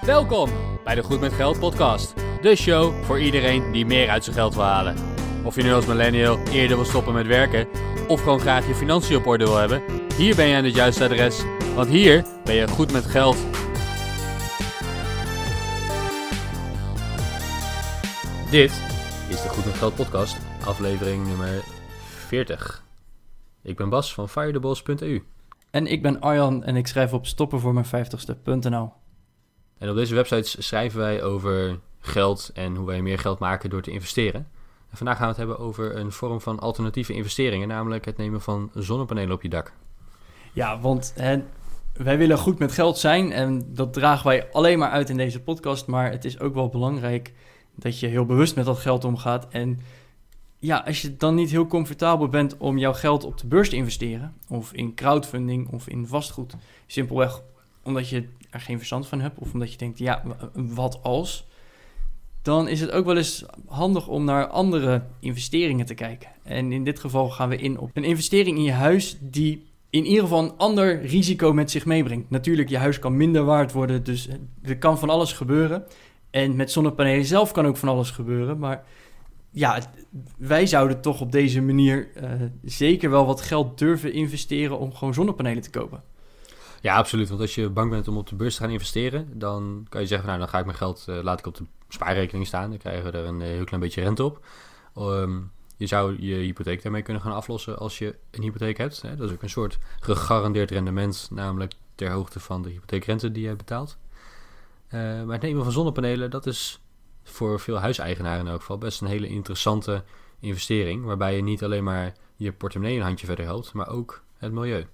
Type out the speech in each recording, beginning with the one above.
Welkom bij de Goed met Geld podcast. De show voor iedereen die meer uit zijn geld wil halen. Of je nu als millennial eerder wil stoppen met werken of gewoon graag je financiën op orde wil hebben, hier ben je aan het juiste adres. Want hier ben je goed met geld. Dit is de Goed met Geld podcast, aflevering nummer 40. Ik ben Bas van firetheboss.eu. En ik ben Arjan en ik schrijf op stoppenvoormijn50ste.nl. En op deze website schrijven wij over geld en hoe wij meer geld maken door te investeren. En vandaag gaan we het hebben over een vorm van alternatieve investeringen, namelijk het nemen van zonnepanelen op je dak. Ja, want hè, wij willen goed met geld zijn en dat dragen wij alleen maar uit in deze podcast. Maar het is ook wel belangrijk dat je heel bewust met dat geld omgaat. En ja, als je dan niet heel comfortabel bent om jouw geld op de beurs te investeren, of in crowdfunding of in vastgoed, simpelweg omdat je er geen verstand van hebt, of omdat je denkt, ja, wat als? Dan is het ook wel eens handig om naar andere investeringen te kijken. En in dit geval gaan we in op een investering in je huis die in ieder geval een ander risico met zich meebrengt. Natuurlijk, je huis kan minder waard worden, dus er kan van alles gebeuren. En met zonnepanelen zelf kan ook van alles gebeuren, maar ja, wij zouden toch op deze manier uh, zeker wel wat geld durven investeren om gewoon zonnepanelen te kopen. Ja, absoluut. Want als je bang bent om op de beurs te gaan investeren, dan kan je zeggen, nou dan ga ik mijn geld, uh, laat ik op de spaarrekening staan. Dan krijgen we er een uh, heel klein beetje rente op. Um, je zou je hypotheek daarmee kunnen gaan aflossen als je een hypotheek hebt. Hè? Dat is ook een soort gegarandeerd rendement, namelijk ter hoogte van de hypotheekrente die je betaalt. Uh, maar het nemen van zonnepanelen, dat is voor veel huiseigenaren in elk geval best een hele interessante investering. Waarbij je niet alleen maar je portemonnee een handje verder helpt, maar ook het milieu.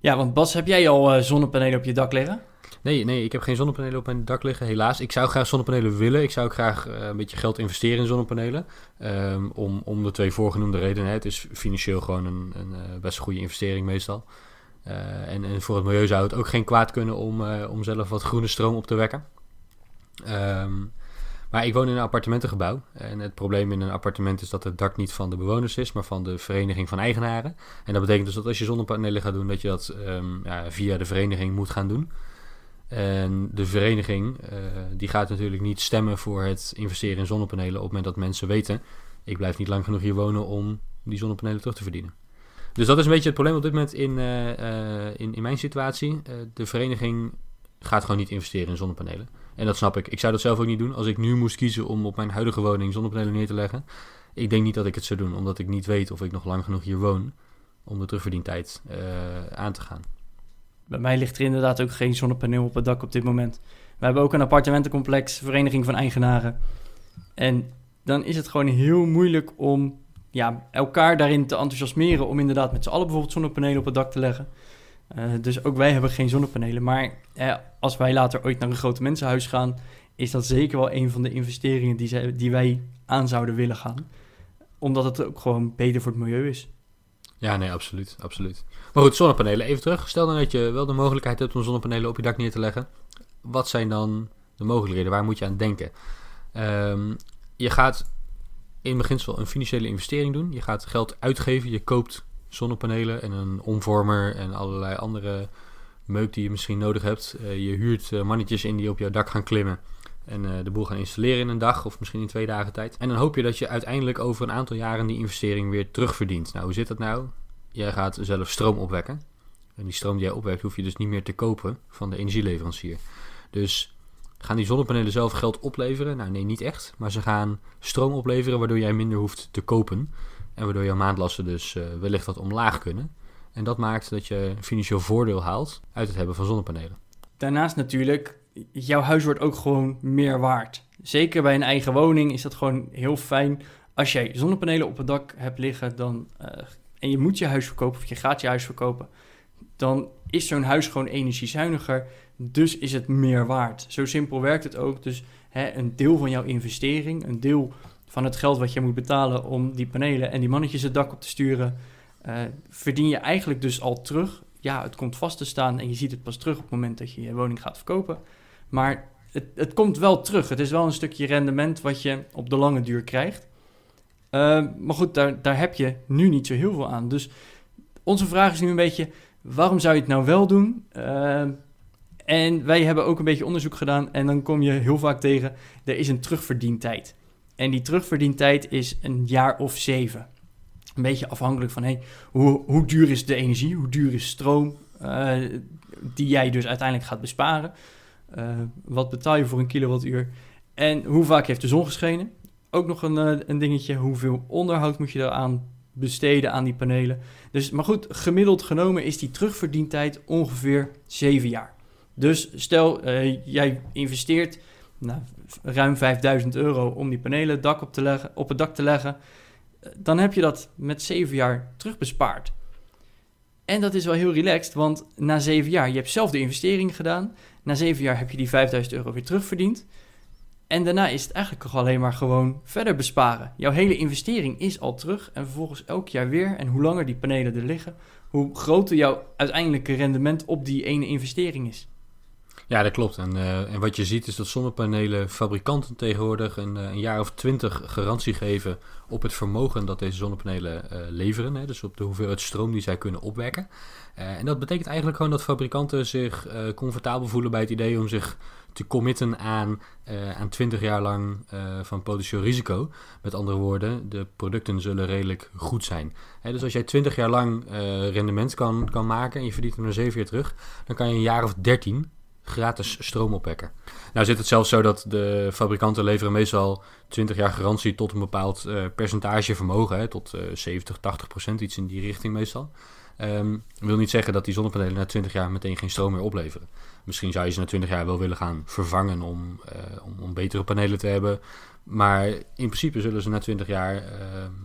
Ja, want Bas, heb jij al uh, zonnepanelen op je dak liggen? Nee, nee, ik heb geen zonnepanelen op mijn dak liggen, helaas. Ik zou graag zonnepanelen willen. Ik zou ook graag uh, een beetje geld investeren in zonnepanelen. Um, om, om de twee voorgenoemde redenen. Het is financieel gewoon een, een uh, best goede investering meestal. en, en voor het milieu zou het ook geen kwaad kunnen om, om zelf wat groene stroom op te wekken. Um, maar ik woon in een appartementengebouw. En het probleem in een appartement is dat het dak niet van de bewoners is, maar van de vereniging van eigenaren. En dat betekent dus dat als je zonnepanelen gaat doen, dat je dat um, ja, via de vereniging moet gaan doen. En de vereniging uh, die gaat natuurlijk niet stemmen voor het investeren in zonnepanelen op het moment dat mensen weten, ik blijf niet lang genoeg hier wonen om die zonnepanelen terug te verdienen. Dus dat is een beetje het probleem op dit moment in, uh, uh, in, in mijn situatie. de vereniging gaat gewoon niet investeren in zonnepanelen. En dat snap ik. Ik zou dat zelf ook niet doen. Als ik nu moest kiezen om op mijn huidige woning zonnepanelen neer te leggen. Ik denk niet dat ik het zou doen, omdat ik niet weet of ik nog lang genoeg hier woon om de terugverdientijd uh, aan te gaan. Bij mij ligt er inderdaad ook geen zonnepaneel op het dak op dit moment. We hebben ook een appartementencomplex, vereniging van eigenaren. En dan is het gewoon heel moeilijk om ja, elkaar daarin te enthousiasmeren om inderdaad met z'n allen bijvoorbeeld zonnepanelen op het dak te leggen. Uh, dus ook wij hebben geen zonnepanelen. Maar eh, als wij later ooit naar een grote mensenhuis gaan, is dat zeker wel een van de investeringen die, die wij aan zouden willen gaan. Omdat het ook gewoon beter voor het milieu is. Ja, nee, absoluut, absoluut. Maar goed, zonnepanelen, even terug. Stel dan dat je wel de mogelijkheid hebt om zonnepanelen op je dak neer te leggen. Wat zijn dan de mogelijkheden? Waar moet je aan denken? Um, je gaat in beginsel een financiële investering doen. Je gaat geld uitgeven. Je koopt zonnepanelen en een omvormer en allerlei andere meuk die je misschien nodig hebt. Uh, je huurt uh, mannetjes in die op jouw dak gaan klimmen en uh, de boel gaan installeren in een dag of misschien in twee dagen tijd. En dan hoop je dat je uiteindelijk over een aantal jaren die investering weer terugverdient. Nou, hoe zit dat nou? Jij gaat zelf stroom opwekken. En die stroom die jij opwekt hoef je dus niet meer te kopen van de energieleverancier. Dus gaan die zonnepanelen zelf geld opleveren? Nou nee, niet echt. Maar ze gaan stroom opleveren waardoor jij minder hoeft te kopen. En waardoor jouw maandlasten dus uh, wellicht wat omlaag kunnen. En dat maakt dat je financieel voordeel haalt uit het hebben van zonnepanelen. Daarnaast natuurlijk, jouw huis wordt ook gewoon meer waard. Zeker bij een eigen woning is dat gewoon heel fijn. Als jij zonnepanelen op het dak hebt liggen dan, uh, en je moet je huis verkopen of je gaat je huis verkopen, dan is zo'n huis gewoon energiezuiniger. Dus is het meer waard. Zo simpel werkt het ook. Dus hè, een deel van jouw investering, een deel van het geld wat je moet betalen om die panelen en die mannetjes het dak op te sturen, uh, verdien je eigenlijk dus al terug. Ja, het komt vast te staan en je ziet het pas terug op het moment dat je je woning gaat verkopen. Maar het, het komt wel terug. Het is wel een stukje rendement wat je op de lange duur krijgt. Uh, maar goed, daar, daar heb je nu niet zo heel veel aan. Dus onze vraag is nu een beetje, waarom zou je het nou wel doen? Uh, En wij hebben ook een beetje onderzoek gedaan en dan kom je heel vaak tegen, er is een terugverdientijd. En die terugverdientijd is een jaar of zeven. Een beetje afhankelijk van hey, hoe, hoe duur is de energie, hoe duur is stroom, uh, die jij dus uiteindelijk gaat besparen. Uh, wat betaal je voor een kilowattuur? En hoe vaak heeft de zon geschenen? Ook nog een, uh, een dingetje, hoeveel onderhoud moet je eraan besteden aan die panelen? Dus, maar goed, gemiddeld genomen is die terugverdientijd ongeveer 7 jaar. Dus stel, jij investeert nou, ruim 5000 euro om die panelen dak op, te leggen, op het dak te leggen. Dan heb je dat met 7 jaar terugbespaard. En dat is wel heel relaxed, want na 7 jaar, je hebt zelf de investering gedaan. Na 7 jaar heb je die 5000 euro weer terugverdiend. En daarna is het eigenlijk nog alleen maar gewoon verder besparen. Jouw hele investering is al terug en vervolgens elk jaar weer. En hoe langer die panelen er liggen, hoe groter jouw uiteindelijke rendement op die ene investering is. Ja, dat klopt. En, uh, en wat je ziet is dat zonnepanelen fabrikanten tegenwoordig een, uh, een jaar of twintig garantie geven op het vermogen dat deze zonnepanelen uh, leveren. Hè, dus op de hoeveelheid stroom die zij kunnen opwekken. en dat betekent eigenlijk gewoon dat fabrikanten zich comfortabel voelen bij het idee om zich te committen aan, aan 20 jaar lang van potentieel risico. Met andere woorden, de producten zullen redelijk goed zijn. Hè, dus als jij 20 jaar lang rendement kan, kan maken en je verdient er maar 7 jaar terug, dan kan je een jaar of 13 gratis stroom opwekken. Nou zit het zelfs zo dat de fabrikanten leveren meestal 20 jaar garantie tot een bepaald uh, percentage vermogen, hè, tot uh, 70, 80 procent, iets in die richting meestal. Um, wil niet zeggen dat die zonnepanelen na 20 jaar meteen geen stroom meer opleveren. Misschien zou je ze na 20 jaar wel willen gaan vervangen om, uh, om, om, betere panelen te hebben. Maar in principe zullen ze na 20 jaar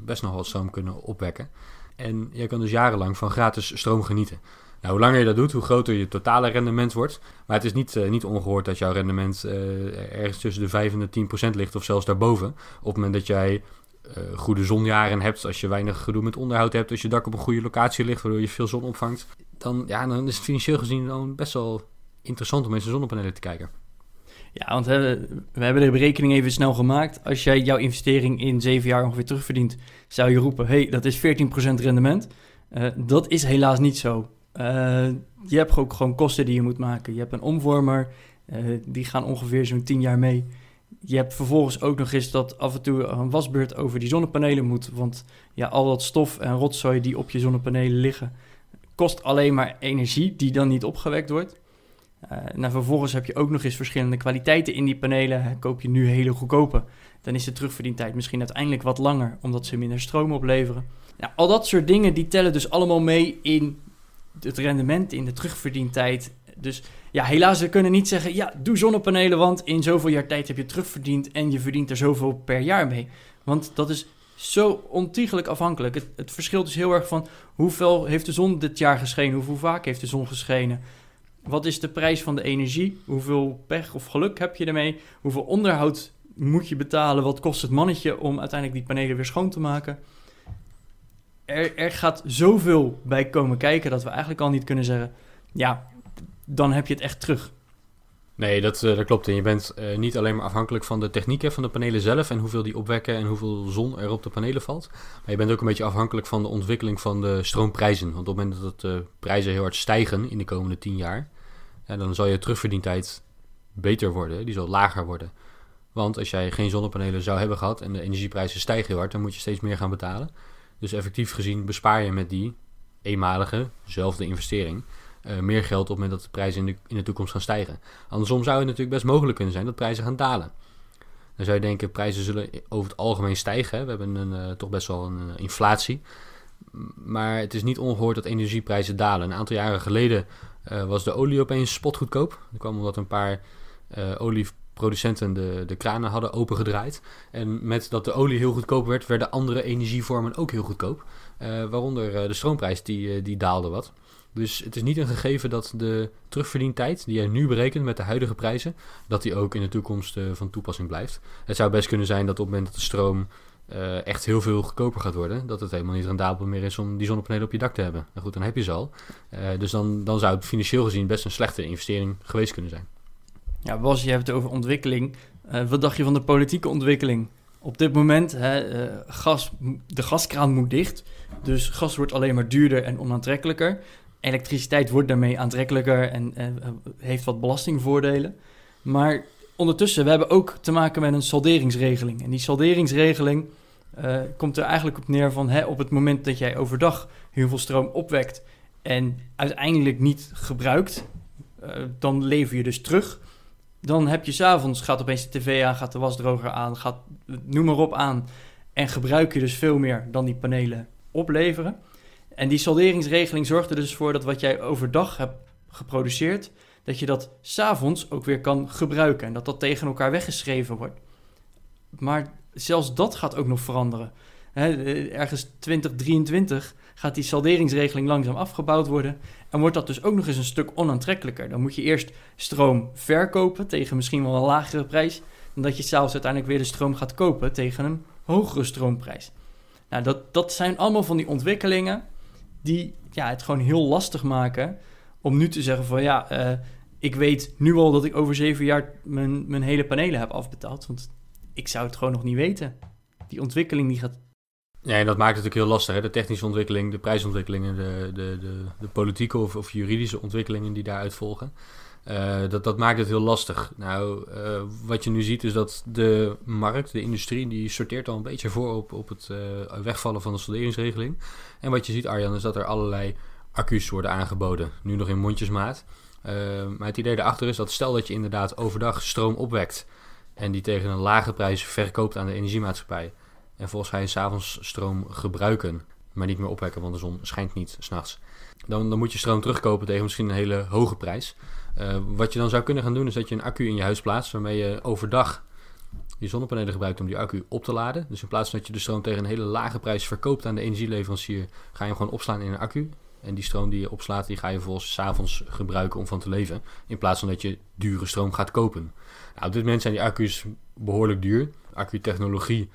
best nog wel stroom kunnen opwekken. En je kan dus jarenlang van gratis stroom genieten. Nou, hoe langer je dat doet, hoe groter je totale rendement wordt. Maar het is niet, uh, niet ongehoord dat jouw rendement uh, ergens tussen de 5 en de 10 procent ligt, of zelfs daarboven. Op het moment dat jij uh, goede zonjaren hebt, als je weinig gedoe met onderhoud hebt, als je dak op een goede locatie ligt, waardoor je veel zon opvangt, dan, ja, dan is het financieel gezien best wel interessant om eens zonnepanelen te kijken. Ja, want we hebben de berekening even snel gemaakt. Als jij jouw investering in 7 jaar ongeveer terugverdient, zou je roepen: hey, dat is 14% rendement. dat is helaas niet zo. Uh, je hebt ook gewoon kosten die je moet maken. Je hebt een omvormer, uh, die gaan ongeveer zo'n 10 jaar mee. Je hebt vervolgens ook nog eens dat af en toe een wasbeurt over die zonnepanelen moet. Want ja, al dat stof en rotzooi die op je zonnepanelen liggen, kost alleen maar energie die dan niet opgewekt wordt. Uh, vervolgens heb je ook nog eens verschillende kwaliteiten in die panelen. Koop je nu hele goedkope, dan is de terugverdientijd misschien uiteindelijk wat langer, omdat ze minder stroom opleveren. Nou, al dat soort dingen die tellen dus allemaal mee in het rendement in de terugverdientijd. Dus ja, helaas, we kunnen niet zeggen, ja, doe zonnepanelen, want in zoveel jaar tijd heb je terugverdiend en je verdient er zoveel per jaar mee. Want dat is zo ontiegelijk afhankelijk. Het, het verschilt dus heel erg van hoeveel heeft de zon dit jaar geschenen, hoeveel vaak heeft de zon geschenen. Wat is de prijs van de energie? Hoeveel pech of geluk heb je ermee? Hoeveel onderhoud moet je betalen? Wat kost het mannetje om uiteindelijk die panelen weer schoon te maken? Er, er gaat zoveel bij komen kijken dat we eigenlijk al niet kunnen zeggen, ja, dan heb je het echt terug. Nee, dat, uh, dat klopt. En je bent uh, niet alleen maar afhankelijk van de technieken van de panelen zelf en hoeveel die opwekken en hoeveel zon er op de panelen valt. Maar je bent ook een beetje afhankelijk van de ontwikkeling van de stroomprijzen. Want op het moment dat de prijzen heel hard stijgen in de komende 10 jaar, ja, dan zal je terugverdientijd beter worden. Die zal lager worden. Want als jij geen zonnepanelen zou hebben gehad en de energieprijzen stijgen heel hard, dan moet je steeds meer gaan betalen. Dus effectief gezien bespaar je met die eenmalige, zelfde investering, uh, meer geld op het moment dat de prijzen in de, in de toekomst gaan stijgen. Andersom zou het natuurlijk best mogelijk kunnen zijn dat prijzen gaan dalen. Dan zou je denken, prijzen zullen over het algemeen stijgen. We hebben een, uh, toch best wel een uh, inflatie. Maar het is niet ongehoord dat energieprijzen dalen. Een aantal jaren geleden was de olie opeens spotgoedkoop. Dat kwam omdat een paar olie producenten de, de kranen hadden opengedraaid. En met dat de olie heel goedkoop werd, werden andere energievormen ook heel goedkoop. Uh, waaronder uh, de stroomprijs, die, uh, die daalde wat. Dus het is niet een gegeven dat de terugverdientijd, die je nu berekent met de huidige prijzen, dat die ook in de toekomst van toepassing blijft. Het zou best kunnen zijn dat op het moment dat de stroom echt heel veel goedkoper gaat worden, dat het helemaal niet rendabel meer is om die zonnepanelen op je dak te hebben. Nou goed, dan heb je ze al. dus dan, dan zou het financieel gezien best een slechte investering geweest kunnen zijn. Ja, Bas, je hebt het over ontwikkeling. Uh, wat dacht je van de politieke ontwikkeling? Op dit moment, hè, uh, gas, de gaskraan moet dicht. Dus gas wordt alleen maar duurder en onaantrekkelijker. elektriciteit wordt daarmee aantrekkelijker en heeft wat belastingvoordelen. Maar ondertussen, we hebben ook te maken met een salderingsregeling. En die salderingsregeling komt er eigenlijk op neer van hè, op het moment dat jij overdag heel veel stroom opwekt en uiteindelijk niet gebruikt, dan lever je dus terug. Dan heb je s'avonds, gaat opeens de tv aan, gaat de wasdroger aan, gaat noem maar op aan. En gebruik je dus veel meer dan die panelen opleveren. En die salderingsregeling zorgt er dus voor dat wat jij overdag hebt geproduceerd, dat je dat s'avonds ook weer kan gebruiken. En dat dat tegen elkaar weggeschreven wordt. Maar zelfs dat gaat ook nog veranderen. ergens 2023 gaat die salderingsregeling langzaam afgebouwd worden. En wordt dat dus ook nog eens een stuk onaantrekkelijker. Dan moet je eerst stroom verkopen tegen misschien wel een lagere prijs. Dan dat je s'avonds uiteindelijk weer de stroom gaat kopen tegen een hogere stroomprijs. Nou, dat, dat zijn allemaal van die ontwikkelingen die ja, het gewoon heel lastig maken om nu te zeggen van ja, uh, ik weet nu al dat ik over zeven jaar mijn, mijn hele panelen heb afbetaald. Want ik zou het gewoon nog niet weten. Die ontwikkeling die gaat. Ja, en dat maakt het natuurlijk heel lastig. Hè? De technische ontwikkeling, de prijsontwikkelingen, de, de, de, de politieke of, of juridische ontwikkelingen die daaruit volgen. Uh, dat, dat maakt het heel lastig. Nou, uh, wat je nu ziet is dat de markt, de industrie, die sorteert al een beetje voor op, op het uh, wegvallen van de solderingsregeling. En wat je ziet, Arjan, is dat er allerlei accu's worden aangeboden. Nu nog in mondjesmaat. maar het idee daarachter is dat stel dat je inderdaad overdag stroom opwekt en die tegen een lage prijs verkoopt aan de energiemaatschappij. En volgens je s'avonds stroom gebruiken, maar niet meer opwekken, want de zon schijnt niet s'nachts. Dan, dan moet je stroom terugkopen tegen misschien een hele hoge prijs. Uh, wat je dan zou kunnen gaan doen, is dat je een accu in je huis plaatst, waarmee je overdag die zonnepanelen gebruikt om die accu op te laden. Dus in plaats van dat je de stroom tegen een hele lage prijs verkoopt aan de energieleverancier, ga je hem gewoon opslaan in een accu. En die stroom die je opslaat, die ga je volgens s'avonds gebruiken om van te leven. In plaats van dat je dure stroom gaat kopen. Nou, op dit moment zijn die accu's behoorlijk duur. Accutechnologie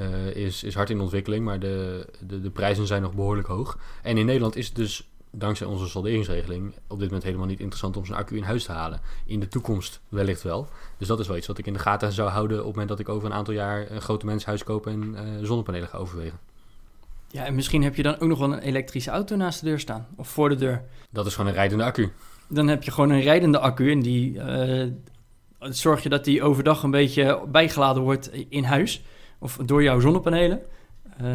uh, is, is hard in ontwikkeling, maar de, de, de prijzen zijn nog behoorlijk hoog. En in Nederland is het dus dankzij onze salderingsregeling op dit moment helemaal niet interessant om zo'n accu in huis te halen. In de toekomst wellicht wel. Dus dat is wel iets wat ik in de gaten zou houden op het moment dat ik over een aantal jaar een grote menshuis koop en uh, zonnepanelen ga overwegen. Ja, en misschien heb je dan ook nog wel een elektrische auto naast de deur staan of voor de deur. Dat is gewoon een rijdende accu. Dan heb je gewoon een rijdende accu en die uh, zorg je dat die overdag een beetje bijgeladen wordt in huis of door jouw zonnepanelen. Uh,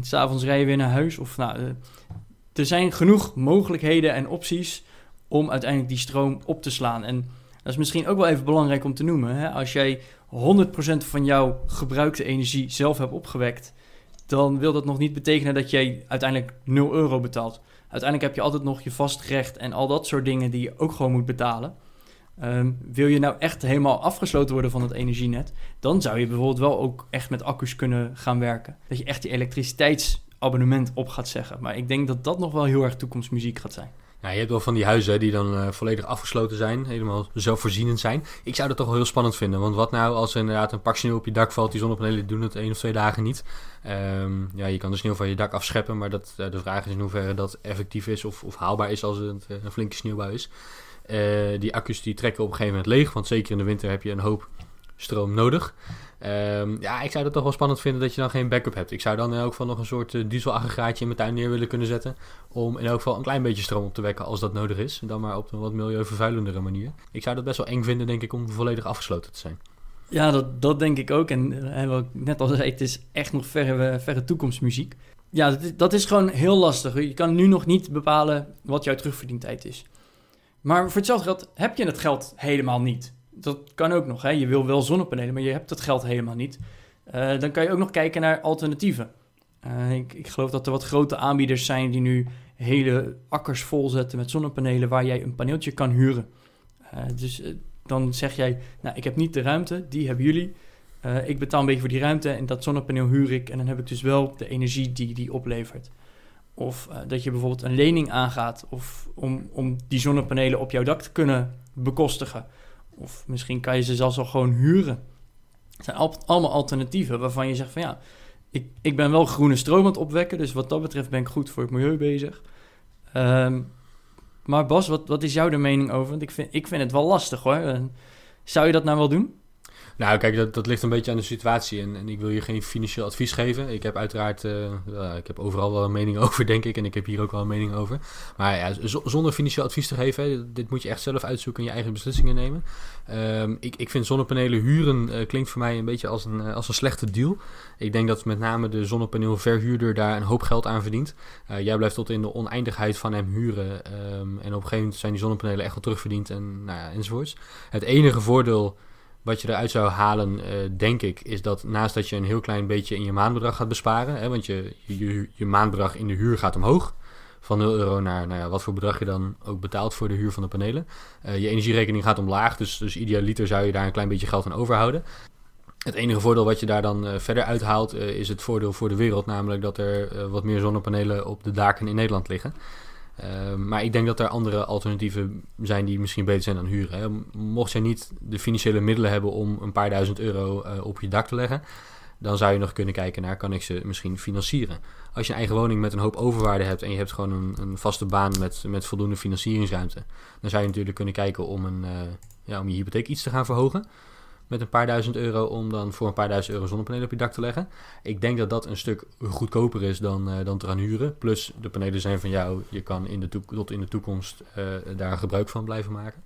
S'avonds rij je weer naar huis. Of, nou, uh, er zijn genoeg mogelijkheden en opties om uiteindelijk die stroom op te slaan. En dat is misschien ook wel even belangrijk om te noemen. Hè? Als jij 100% van jouw gebruikte energie zelf hebt opgewekt, dan wil dat nog niet betekenen dat jij uiteindelijk 0 euro betaalt. Uiteindelijk heb je altijd nog je vastrecht en al dat soort dingen die je ook gewoon moet betalen. Um, wil je nou echt helemaal afgesloten worden van het energienet, dan zou je bijvoorbeeld wel ook echt met accu's kunnen gaan werken. Dat je echt je elektriciteitsabonnement op gaat zeggen. Maar ik denk dat dat nog wel heel erg toekomstmuziek gaat zijn. Ja, je hebt wel van die huizen die dan uh, volledig afgesloten zijn, helemaal zelfvoorzienend zijn. Ik zou dat toch wel heel spannend vinden, want wat nou als er inderdaad een pak sneeuw op je dak valt, die zonnepanelen doen het één of twee dagen niet. Um, ja, je kan de sneeuw van je dak afscheppen, maar dat, uh, de vraag is in hoeverre dat effectief is of, of haalbaar is als het uh, een flinke sneeuwbui is. Uh, die accu's die trekken op een gegeven moment leeg, want zeker in de winter heb je een hoop stroom nodig. Um, ja, ik zou het toch wel spannend vinden dat je dan geen backup hebt. Ik zou dan in elk geval nog een soort uh, dieselaggregaatje in mijn tuin neer willen kunnen zetten. Om in elk geval een klein beetje stroom op te wekken als dat nodig is. Dan maar op een wat milieuvervuilendere manier. Ik zou dat best wel eng vinden, denk ik, om volledig afgesloten te zijn. Ja, dat, dat denk ik ook. En uh, wat ik net al zei, het is echt nog verre, verre toekomstmuziek. Ja, dat, dat is gewoon heel lastig. Je kan nu nog niet bepalen wat jouw terugverdientijd is. Maar voor hetzelfde geld heb je het geld helemaal niet. Dat kan ook nog. Hè? Je wil wel zonnepanelen, maar je hebt het geld helemaal niet. Uh, dan kan je ook nog kijken naar alternatieven. Uh, ik, ik, geloof dat er wat grote aanbieders zijn die nu hele akkers volzetten met zonnepanelen waar jij een paneeltje kan huren. Uh, dus dan zeg jij, nou ik heb niet de ruimte, die hebben jullie. ik betaal een beetje voor die ruimte en dat zonnepaneel huur ik en dan heb ik dus wel de energie die die oplevert. Of uh, dat je bijvoorbeeld een lening aangaat of om, om die zonnepanelen op jouw dak te kunnen bekostigen. Of misschien kan je ze zelfs al gewoon huren. Het zijn al, allemaal alternatieven waarvan je zegt van ja, ik, ik ben wel groene stroom aan het opwekken, dus wat dat betreft ben ik goed voor het milieu bezig. Um, maar Bas, wat, wat is jouw de mening over? Want ik vind, ik vind het wel lastig hoor. Zou je dat nou wel doen? Nou, kijk, dat, dat ligt een beetje aan de situatie. En, en ik wil je geen financieel advies geven. Ik heb uiteraard, uh, ik heb overal wel een mening over, denk ik. En ik heb hier ook wel een mening over. Maar ja, zonder financieel advies te geven, dit moet je echt zelf uitzoeken en je eigen beslissingen nemen. Um, ik, ik vind zonnepanelen huren uh, klinkt voor mij een beetje als een, als een slechte deal. Ik denk dat met name de zonnepaneelverhuurder daar een hoop geld aan verdient. jij blijft tot in de oneindigheid van hem huren. Um, en op een gegeven moment zijn die zonnepanelen echt wel terugverdiend en nou ja, enzovoorts. Het enige voordeel wat je eruit zou halen, uh, denk ik, is dat naast dat je een heel klein beetje in je maandbedrag gaat besparen, hè, want je, je, je maandbedrag in de huur gaat omhoog, van 0 euro naar nou ja, wat voor bedrag je dan ook betaalt voor de huur van de panelen. Uh, je energierekening gaat omlaag, dus, dus idealiter zou je daar een klein beetje geld aan overhouden. Het enige voordeel wat je daar dan uh, verder uithaalt, is het voordeel voor de wereld, namelijk dat er wat meer zonnepanelen op de daken in Nederland liggen. Ehm, maar ik denk dat er andere alternatieven zijn die misschien beter zijn dan huren. Mocht je niet de financiële middelen hebben om een paar duizend euro uh, op je dak te leggen, dan zou je nog kunnen kijken naar kan ik ze misschien financieren. Als je een eigen woning met een hoop overwaarde hebt en je hebt gewoon een, een vaste baan met, met voldoende financieringsruimte, dan zou je natuurlijk kunnen kijken om, een, uh, ja, om je hypotheek iets te gaan verhogen met een paar duizend euro om dan voor een paar duizend euro zonnepanelen op je dak te leggen. Ik denk dat dat een stuk goedkoper is dan, uh, dan te gaan huren. Plus de panelen zijn van jou, je kan in de tot in de toekomst uh, daar gebruik van blijven maken.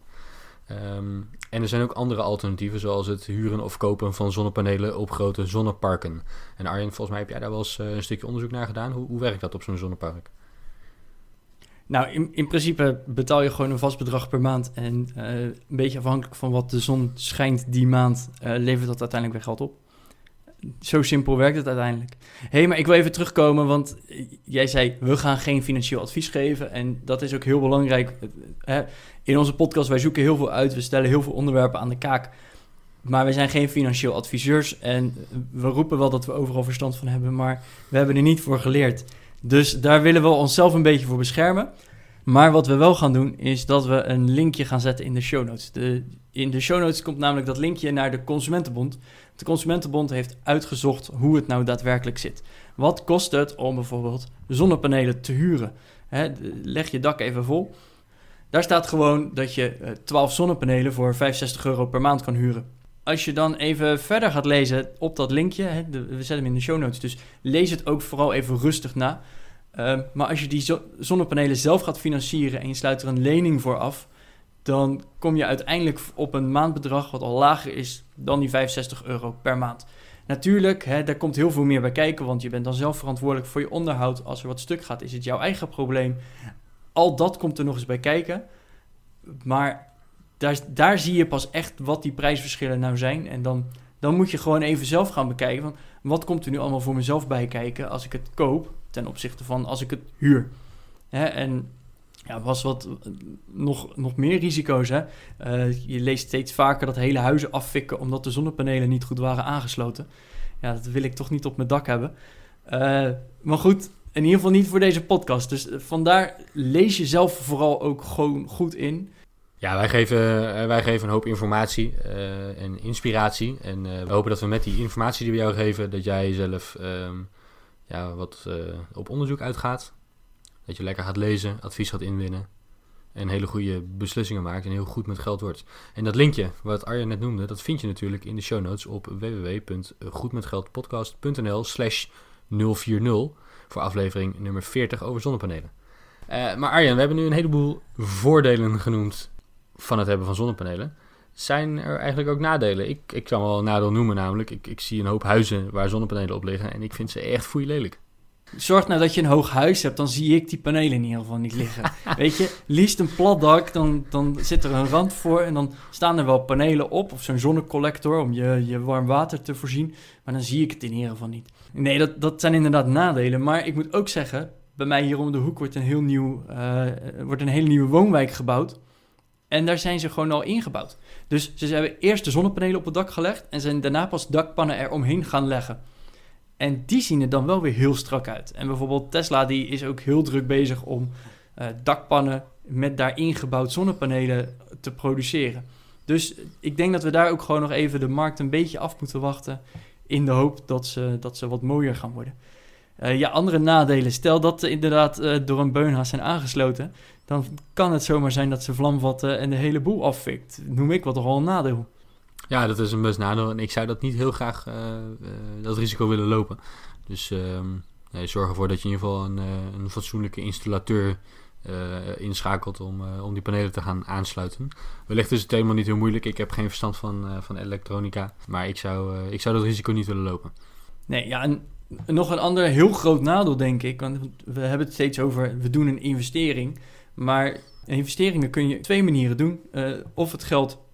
Um, en er zijn ook andere alternatieven, zoals het huren of kopen van zonnepanelen op grote zonneparken. En Arjen, volgens mij heb jij daar wel eens uh, een stukje onderzoek naar gedaan. Hoe, hoe werkt dat op zo'n zonnepark? Nou, in, in principe betaal je gewoon een vast bedrag per maand. En uh, een beetje afhankelijk van wat de zon schijnt die maand, uh, levert dat uiteindelijk weer geld op. Zo simpel werkt het uiteindelijk. Hé, hey, maar ik wil even terugkomen, want jij zei, we gaan geen financieel advies geven. En dat is ook heel belangrijk. In onze podcast, wij zoeken heel veel uit, we stellen heel veel onderwerpen aan de kaak. Maar we zijn geen financieel adviseurs en we roepen wel dat we overal verstand van hebben, maar we hebben er niet voor geleerd. Dus daar willen we onszelf een beetje voor beschermen. Maar wat we wel gaan doen, is dat we een linkje gaan zetten in de show notes. De, in de show notes komt namelijk dat linkje naar de Consumentenbond. De Consumentenbond heeft uitgezocht hoe het nou daadwerkelijk zit. Wat kost het om bijvoorbeeld zonnepanelen te huren? leg je dak even vol. Daar staat gewoon dat je 12 eh, zonnepanelen voor 65 euro per maand kan huren als je dan even verder gaat lezen op dat linkje, we zetten hem in de show notes, dus lees het ook vooral even rustig na. Uh, maar als je die zonnepanelen zelf gaat financieren en je sluit er een lening voor af, dan kom je uiteindelijk op een maandbedrag wat al lager is dan die 65 euro per maand. Natuurlijk, hè, daar komt heel veel meer bij kijken, want je bent dan zelf verantwoordelijk voor je onderhoud. Als er wat stuk gaat, is het jouw eigen probleem. Al dat komt er nog eens bij kijken. Maar daar, daar zie je pas echt wat die prijsverschillen nou zijn. En dan, dan moet je gewoon even zelf gaan bekijken. Van, wat komt er nu allemaal voor mezelf bij kijken als ik het koop ten opzichte van als ik het huur? Hè? En ja, was wat nog, nog meer risico's. Hè? Uh, je leest steeds vaker dat hele huizen afvikken omdat de zonnepanelen niet goed waren aangesloten. Ja, dat wil ik toch niet op mijn dak hebben. Uh, maar goed, in ieder geval niet voor deze podcast. Dus vandaar lees je zelf vooral ook gewoon goed in. Ja, wij geven, eh, wij geven een hoop informatie uh, en inspiratie. En uh, we hopen dat we met die informatie die we jou geven, dat jij zelf um, ja, wat op onderzoek uitgaat. Dat je lekker gaat lezen, advies gaat inwinnen. En hele goede beslissingen maakt en heel goed met geld wordt. En dat linkje, wat Arjen net noemde, dat vind je natuurlijk in de show notes op www.goedmetgeldpodcast.nl slash 040 voor aflevering nummer 40 over zonnepanelen. maar Arjen, we hebben nu een heleboel voordelen genoemd van het hebben van zonnepanelen, zijn er eigenlijk ook nadelen. Ik, ik kan wel een nadeel noemen namelijk. Ik, ik zie een hoop huizen waar zonnepanelen op liggen en ik vind ze echt lelijk. Zorg nou dat je een hoog huis hebt, dan zie ik die panelen in ieder geval niet liggen. Weet je, liefst een plat dak, dan, dan zit er een rand voor en dan staan er wel panelen op of zo'n zonnecollector om je, je warm water te voorzien. Maar dan zie ik het in ieder geval niet. Nee, dat, dat zijn inderdaad nadelen. Maar ik moet ook zeggen, bij mij hier om de hoek wordt een, heel nieuw, uh, wordt een hele nieuwe woonwijk gebouwd. En daar zijn ze gewoon al ingebouwd. Dus ze hebben eerst de zonnepanelen op het dak gelegd en zijn daarna pas dakpannen er omheen gaan leggen. En die zien er dan wel weer heel strak uit. En bijvoorbeeld Tesla die is ook heel druk bezig om uh, dakpannen met daarin gebouwd zonnepanelen te produceren. Dus ik denk dat we daar ook gewoon nog even de markt een beetje af moeten wachten. In de hoop dat ze, dat ze wat mooier gaan worden. Uh, ja, andere nadelen. Stel dat ze inderdaad uh, door een beunhaas zijn aangesloten dan kan het zomaar zijn dat ze vlam vatten en de hele boel afvikt. Noem ik wat toch al een nadeel. Ja, dat is een best nadeel. En ik zou dat niet heel graag dat risico willen lopen. Dus ehm, nee, zorg ervoor dat je in ieder geval een, een fatsoenlijke installateur inschakelt om, om die panelen te gaan aansluiten. Wellicht is het helemaal niet heel moeilijk. Ik heb geen verstand van, van elektronica. Maar ik zou, ik zou dat risico niet willen lopen. Nee, ja, en nog een ander heel groot nadeel, denk ik. Want we hebben het steeds over, we doen een investering. Maar investeringen kun je op twee manieren doen. Uh, of het geld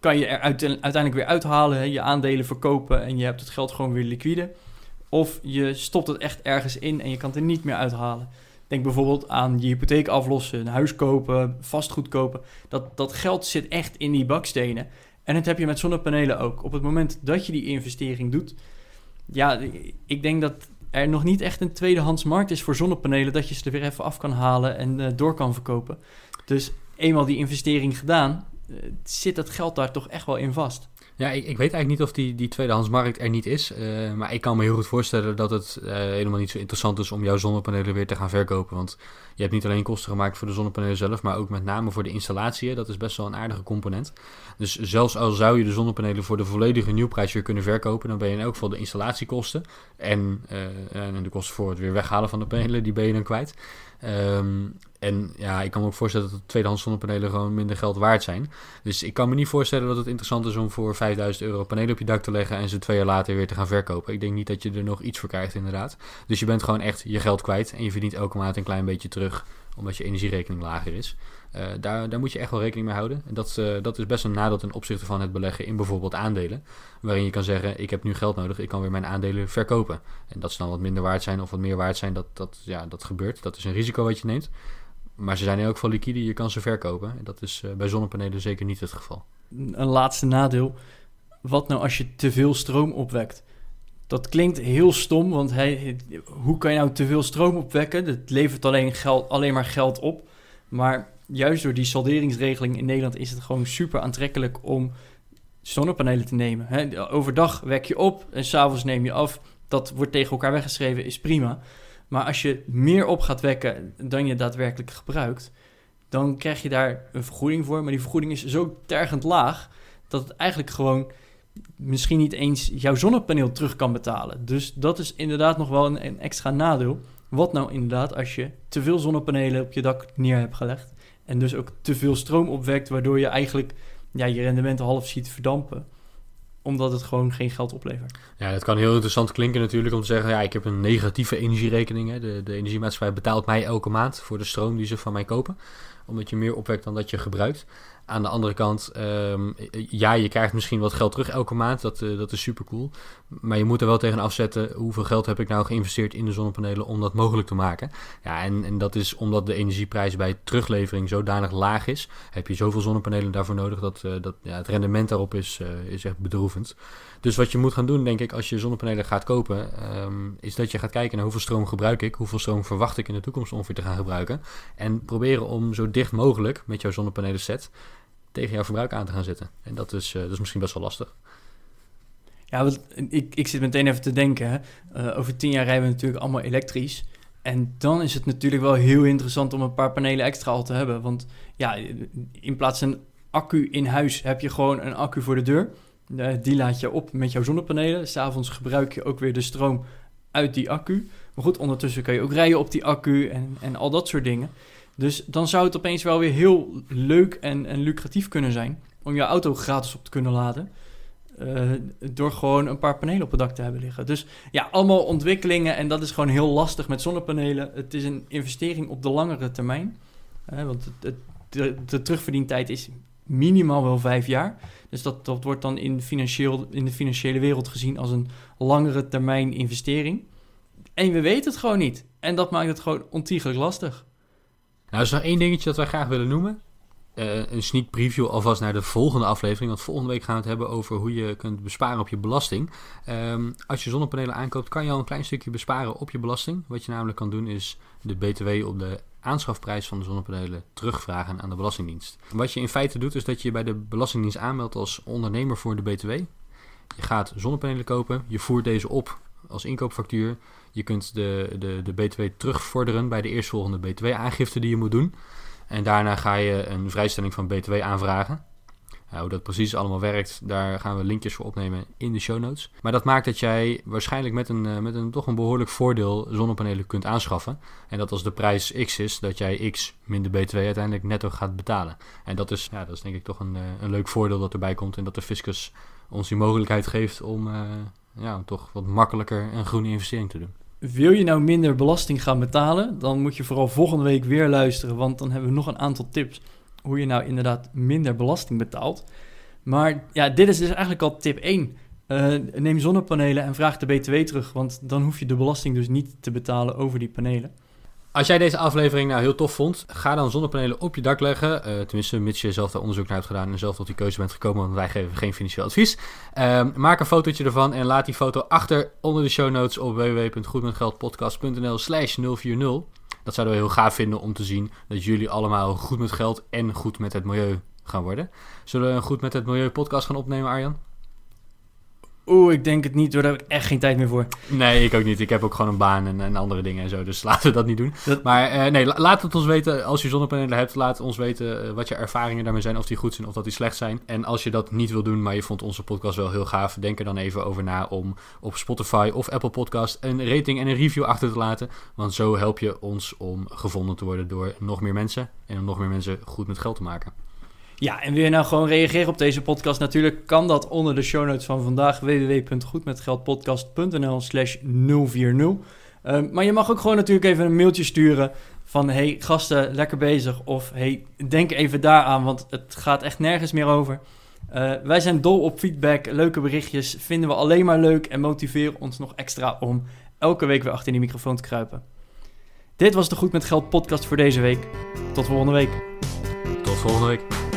kan je er uiteindelijk weer uithalen, je aandelen verkopen en je hebt het geld gewoon weer liquide. Of je stopt het echt ergens in en je kan het er niet meer uithalen. Denk bijvoorbeeld aan je hypotheek aflossen, een huis kopen, vastgoed kopen. Dat, dat geld zit echt in die bakstenen. En dat heb je met zonnepanelen ook. Op het moment dat je die investering doet, ja, ik denk dat er nog niet echt een tweedehands markt is voor zonnepanelen, dat je ze er weer even af kan halen en uh, door kan verkopen. Dus eenmaal die investering gedaan, uh, zit dat geld daar toch echt wel in vast. Ja, ik, ik, weet eigenlijk niet of die, die tweedehandsmarkt er niet is. Uh, maar ik kan me heel goed voorstellen dat het helemaal niet zo interessant is om jouw zonnepanelen weer te gaan verkopen. Want je hebt niet alleen kosten gemaakt voor de zonnepanelen zelf, maar ook met name voor de installatie. Dat is best wel een aardige component. Dus zelfs al zou je de zonnepanelen voor de volledige nieuwprijs weer kunnen verkopen, dan ben je in elk geval de installatiekosten en, uh, en de kosten voor het weer weghalen van de panelen, die ben je dan kwijt. Um, en ja, ik kan me ook voorstellen dat de tweedehands zonnepanelen gewoon minder geld waard zijn. Dus ik kan me niet voorstellen dat het interessant is om voor 5000 euro panelen op je dak te leggen en ze twee jaar later weer te gaan verkopen. Ik denk niet dat je er nog iets voor krijgt, inderdaad. Dus je bent gewoon echt je geld kwijt en je verdient elke maand een klein beetje terug, omdat je energierekening lager is. Uh, daar, daar moet je echt wel rekening mee houden. En dat, uh, dat is best een nadeel ten opzichte van het beleggen in bijvoorbeeld aandelen. Waarin je kan zeggen, ik heb nu geld nodig, ik kan weer mijn aandelen verkopen. En dat ze dan wat minder waard zijn of wat meer waard zijn, dat, dat, ja, dat gebeurt. Dat is een risico wat je neemt. Maar ze zijn in elk geval liquide, je kan ze verkopen. En dat is uh, bij zonnepanelen zeker niet het geval. Een laatste nadeel. Wat nou als je te veel stroom opwekt? Dat klinkt heel stom, want hey, hoe kan je nou te veel stroom opwekken? Dat levert alleen, geld, alleen maar geld op. Maar juist door die salderingsregeling in Nederland is het gewoon super aantrekkelijk om zonnepanelen te nemen. Overdag wek je op en s'avonds neem je af. Dat wordt tegen elkaar weggeschreven, is prima. Maar als je meer op gaat wekken dan je daadwerkelijk gebruikt, dan krijg je daar een vergoeding voor. Maar die vergoeding is zo tergend laag dat het eigenlijk gewoon misschien niet eens jouw zonnepaneel terug kan betalen. Dus dat is inderdaad nog wel een, extra nadeel. Wat nou inderdaad als je te veel zonnepanelen op je dak neer hebt gelegd en dus ook te veel stroom opwekt, waardoor je eigenlijk ja, je rendementen half ziet verdampen omdat het gewoon geen geld oplevert. Ja, dat kan heel interessant klinken natuurlijk om te zeggen... ja, ik heb een negatieve energierekening. Hè. De, de energiemaatschappij betaalt mij elke maand voor de stroom die ze van mij kopen. Omdat je meer opwekt dan dat je gebruikt. Aan de andere kant, um, ja, je krijgt misschien wat geld terug elke maand. Dat, uh, dat is super cool. Maar je moet er wel tegen afzetten hoeveel geld heb ik nou geïnvesteerd in de zonnepanelen om dat mogelijk te maken. Ja, en, en dat is omdat de energieprijs bij teruglevering zodanig laag is. Heb je zoveel zonnepanelen daarvoor nodig dat, uh, dat ja, het rendement daarop is, uh, is echt bedroevend. Dus wat je moet gaan doen, denk ik, als je zonnepanelen gaat kopen, um, is dat je gaat kijken naar hoeveel stroom gebruik ik, hoeveel stroom verwacht ik in de toekomst ongeveer te gaan gebruiken. En proberen om zo dicht mogelijk met jouw zonnepanelen set tegen jouw verbruik aan te gaan zetten. En dat is, uh, dat is misschien best wel lastig. Ja, ik, ik zit meteen even te denken. Uh, over tien jaar rijden we natuurlijk allemaal elektrisch. En dan is het natuurlijk wel heel interessant om een paar panelen extra al te hebben. Want ja, in plaats van een accu in huis heb je gewoon een accu voor de deur. Uh, die laat je op met jouw zonnepanelen. S'avonds gebruik je ook weer de stroom uit die accu. Maar goed, ondertussen kan je ook rijden op die accu en, en al dat soort dingen. Dus dan zou het opeens wel weer heel leuk en, en lucratief kunnen zijn om je auto gratis op te kunnen laden. Uh, door gewoon een paar panelen op het dak te hebben liggen. Dus ja, allemaal ontwikkelingen en dat is gewoon heel lastig met zonnepanelen. Het is een investering op de langere termijn. Want het, het, de, de, terugverdientijd is minimaal wel vijf jaar. Dus dat, dat wordt dan in, financieel, in de financiële wereld gezien als een langere termijn investering. En we weten het gewoon niet. En dat maakt het gewoon ontiegelijk lastig. Nou, er is nog één dingetje dat wij graag willen noemen. Uh, een sneak preview alvast naar de volgende aflevering. Want volgende week gaan we het hebben over hoe je kunt besparen op je belasting. Um, als je zonnepanelen aankoopt, kan je al een klein stukje besparen op je belasting. Wat je namelijk kan doen is de BTW op de aanschafprijs van de zonnepanelen terugvragen aan de Belastingdienst. Wat je in feite doet, is dat je bij de Belastingdienst aanmeldt als ondernemer voor de BTW. Je gaat zonnepanelen kopen, je voert deze op als inkoopfactuur. Je kunt de, de, de BTW terugvorderen bij de eerstvolgende BTW-aangifte die je moet doen. En daarna ga je een vrijstelling van BTW aanvragen. Nou, hoe dat precies allemaal werkt, daar gaan we linkjes voor opnemen in de show notes. Maar dat maakt dat jij waarschijnlijk met een, eh, met een toch een behoorlijk voordeel zonnepanelen kunt aanschaffen. En dat als de prijs X is, dat jij X minder BTW uiteindelijk netto gaat betalen. En dat is, ja, dat is denk ik toch een, eh, een leuk voordeel dat erbij komt. En dat de fiscus ons die mogelijkheid geeft om, uh, ja, toch wat makkelijker een groene investering te doen. Wil je nou minder belasting gaan betalen, dan moet je vooral volgende week weer luisteren, want dan hebben we nog een aantal tips hoe je nou inderdaad minder belasting betaalt. Maar ja, dit is dus eigenlijk al tip 1. Uh, eh, neem zonnepanelen en vraag de BTW terug, want dan hoef je de belasting dus niet te betalen over die panelen. Als jij deze aflevering nou heel tof vond, ga dan zonnepanelen op je dak leggen. Uh, tenminste, mits je zelf daar onderzoek naar hebt gedaan en zelf tot die keuze bent gekomen, want wij geven geen financieel advies. Uh, maak een fotootje ervan en laat die foto achter onder de show notes op www.goedmetgeldpodcast.nl slash 040. Dat zouden we heel gaaf vinden om te zien dat jullie allemaal goed met geld en goed met het milieu gaan worden. Zullen we een goed met het milieu podcast gaan opnemen, Arjan? Oeh, ik denk het niet, daar heb ik echt geen tijd meer voor. Nee, ik ook niet. Ik heb ook gewoon een baan en, en andere dingen en zo. Dus laten we dat niet doen. Maar uh, nee, laat het ons weten. Als je zonnepanelen hebt, laat ons weten uh, wat je ervaringen daarmee zijn. Of die goed zijn of dat die slecht zijn. En als je dat niet wil doen, maar je vond onze podcast wel heel gaaf. Denk er dan even over na om op Spotify of Apple Podcast een rating en een review achter te laten. Want zo help je ons om gevonden te worden door nog meer mensen. En om nog meer mensen goed met geld te maken. Ja, en wil je nou gewoon reageren op deze podcast? Natuurlijk kan dat onder de show notes van vandaag. www.goedmetgeldpodcast.nl slash 040. Ehm, maar je mag ook gewoon natuurlijk even een mailtje sturen van... hey, gasten, lekker bezig. Of hey, denk even daaraan, want het gaat echt nergens meer over. Uh, wij zijn dol op feedback, leuke berichtjes. Vinden we alleen maar leuk en motiveren ons nog extra om elke week weer achter die microfoon te kruipen. Dit was de Goed met Geld podcast voor deze week. Tot volgende week. Tot volgende week.